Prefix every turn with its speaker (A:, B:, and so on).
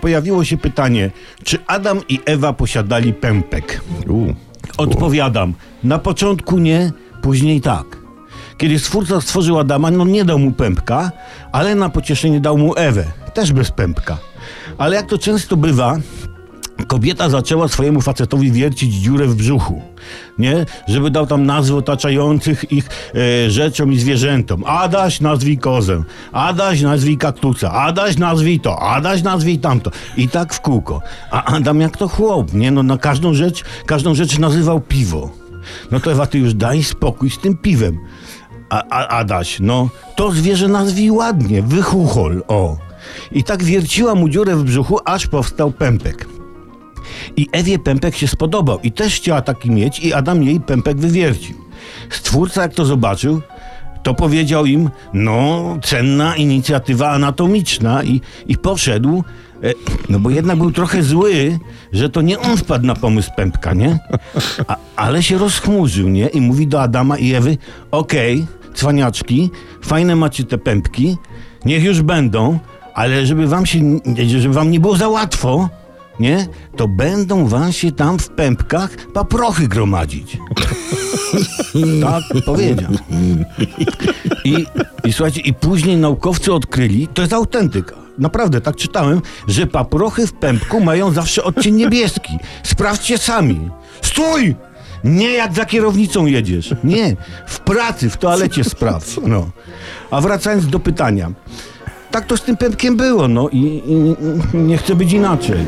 A: pojawiło się pytanie, czy Adam i Ewa posiadali pępek? Odpowiadam, na początku nie, później tak. Kiedy stwórca stworzył Adama, no nie dał mu pępka, ale na pocieszenie dał mu Ewę, też bez pępka. Ale jak to często bywa, kobieta zaczęła swojemu facetowi wiercić dziurę w brzuchu, nie? Żeby dał tam nazwy otaczających ich e, rzeczom i zwierzętom. Adaś nazwij kozę, Adaś nazwij kaktusa, Adaś nazwij to, Adaś nazwij tamto. I tak w kółko. A Adam jak to chłop, nie? No na każdą rzecz, każdą rzecz nazywał piwo. No to Ewa, ty już daj spokój z tym piwem. A, a Adaś, no to zwierzę nazwij ładnie, wychuchol, o. I tak wierciła mu dziurę w brzuchu, aż powstał pępek. I Ewie pępek się spodobał i też chciała taki mieć i Adam jej pępek wywiercił. Stwórca jak to zobaczył, to powiedział im, no cenna inicjatywa anatomiczna i, i poszedł, e, no bo jednak był trochę zły, że to nie on wpadł na pomysł pępka, nie? A, ale się rozchmurzył, nie? I mówi do Adama i Ewy, okej, cwaniaczki, fajne macie te pępki, niech już będą, ale żeby wam się, żeby wam nie było za łatwo, nie? To będą wam się tam w pępkach paprochy gromadzić. tak powiedział. I, I słuchajcie, i później naukowcy odkryli, to jest autentyka. Naprawdę, tak czytałem, że paprochy w pępku mają zawsze odcień niebieski. Sprawdźcie sami. Stój! Nie jak za kierownicą jedziesz. Nie. W pracy, w toalecie sprawdź. No. A wracając do pytania. Tak to z tym pępkiem było, no i, i nie chcę być inaczej.